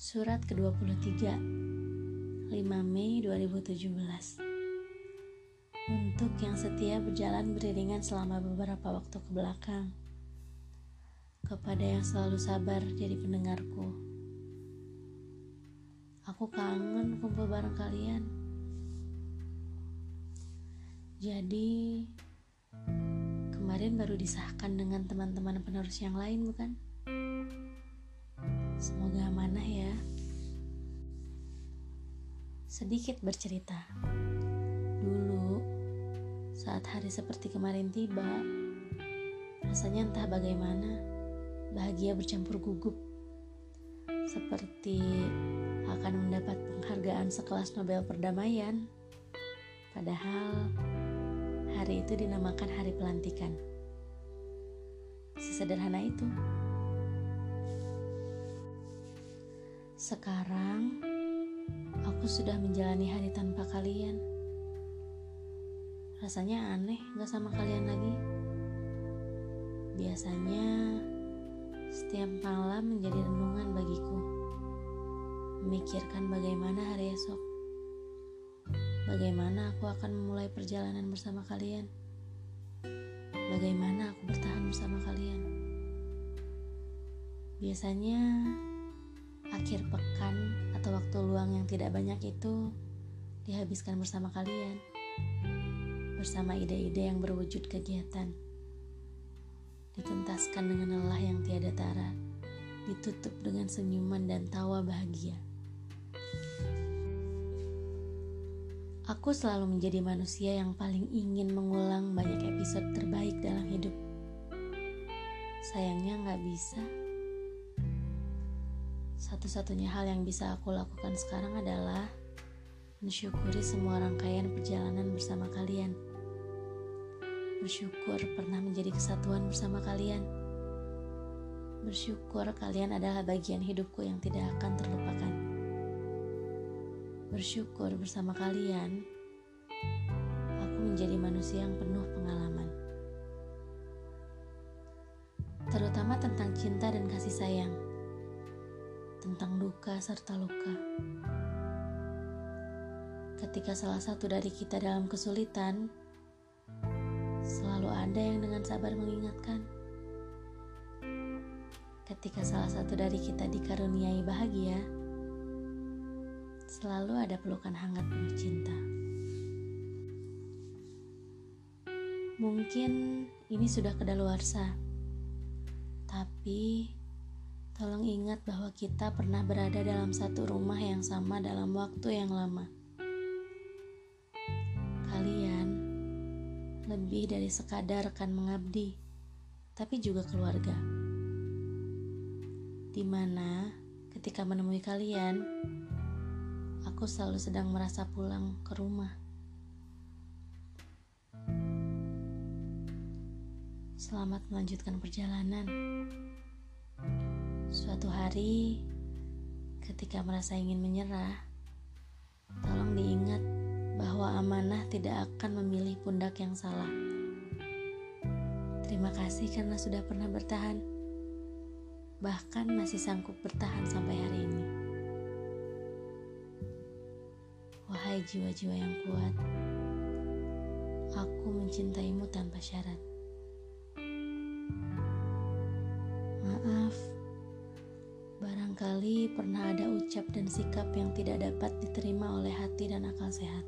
Surat ke-23 5 Mei 2017 Untuk yang setia berjalan beriringan selama beberapa waktu ke belakang Kepada yang selalu sabar jadi pendengarku. Aku kangen kumpul bareng kalian. Jadi Kemarin baru disahkan dengan teman-teman penerus yang lain bukan? Sedikit bercerita. Dulu, saat hari seperti kemarin tiba, rasanya entah bagaimana, bahagia bercampur gugup. Seperti akan mendapat penghargaan sekelas Nobel Perdamaian. Padahal hari itu dinamakan hari pelantikan. Sesederhana itu. Sekarang aku sudah menjalani hari tanpa kalian. Rasanya aneh gak sama kalian lagi. Biasanya setiap malam menjadi renungan bagiku. Memikirkan bagaimana hari esok. Bagaimana aku akan memulai perjalanan bersama kalian. Bagaimana aku bertahan bersama kalian. Biasanya akhir pekan atau waktu luang yang tidak banyak itu dihabiskan bersama kalian, bersama ide-ide yang berwujud kegiatan, dituntaskan dengan lelah yang tiada tara, ditutup dengan senyuman dan tawa bahagia. Aku selalu menjadi manusia yang paling ingin mengulang banyak episode terbaik dalam hidup. Sayangnya nggak bisa satu-satunya hal yang bisa aku lakukan sekarang adalah mensyukuri semua rangkaian perjalanan bersama kalian. Bersyukur pernah menjadi kesatuan bersama kalian. Bersyukur kalian adalah bagian hidupku yang tidak akan terlupakan. Bersyukur bersama kalian, aku menjadi manusia yang penuh pengalaman. Terutama tentang cinta dan kasih sayang tentang duka serta luka. Ketika salah satu dari kita dalam kesulitan, selalu ada yang dengan sabar mengingatkan. Ketika salah satu dari kita dikaruniai bahagia, selalu ada pelukan hangat penuh cinta. Mungkin ini sudah kedaluarsa, tapi Tolong ingat bahwa kita pernah berada dalam satu rumah yang sama dalam waktu yang lama. Kalian lebih dari sekadar rekan mengabdi, tapi juga keluarga. Di mana ketika menemui kalian, aku selalu sedang merasa pulang ke rumah. Selamat melanjutkan perjalanan. Suatu hari, ketika merasa ingin menyerah, tolong diingat bahwa amanah tidak akan memilih pundak yang salah. Terima kasih karena sudah pernah bertahan, bahkan masih sanggup bertahan sampai hari ini. Wahai jiwa-jiwa yang kuat, aku mencintaimu tanpa syarat. Barangkali pernah ada ucap dan sikap yang tidak dapat diterima oleh hati dan akal sehat.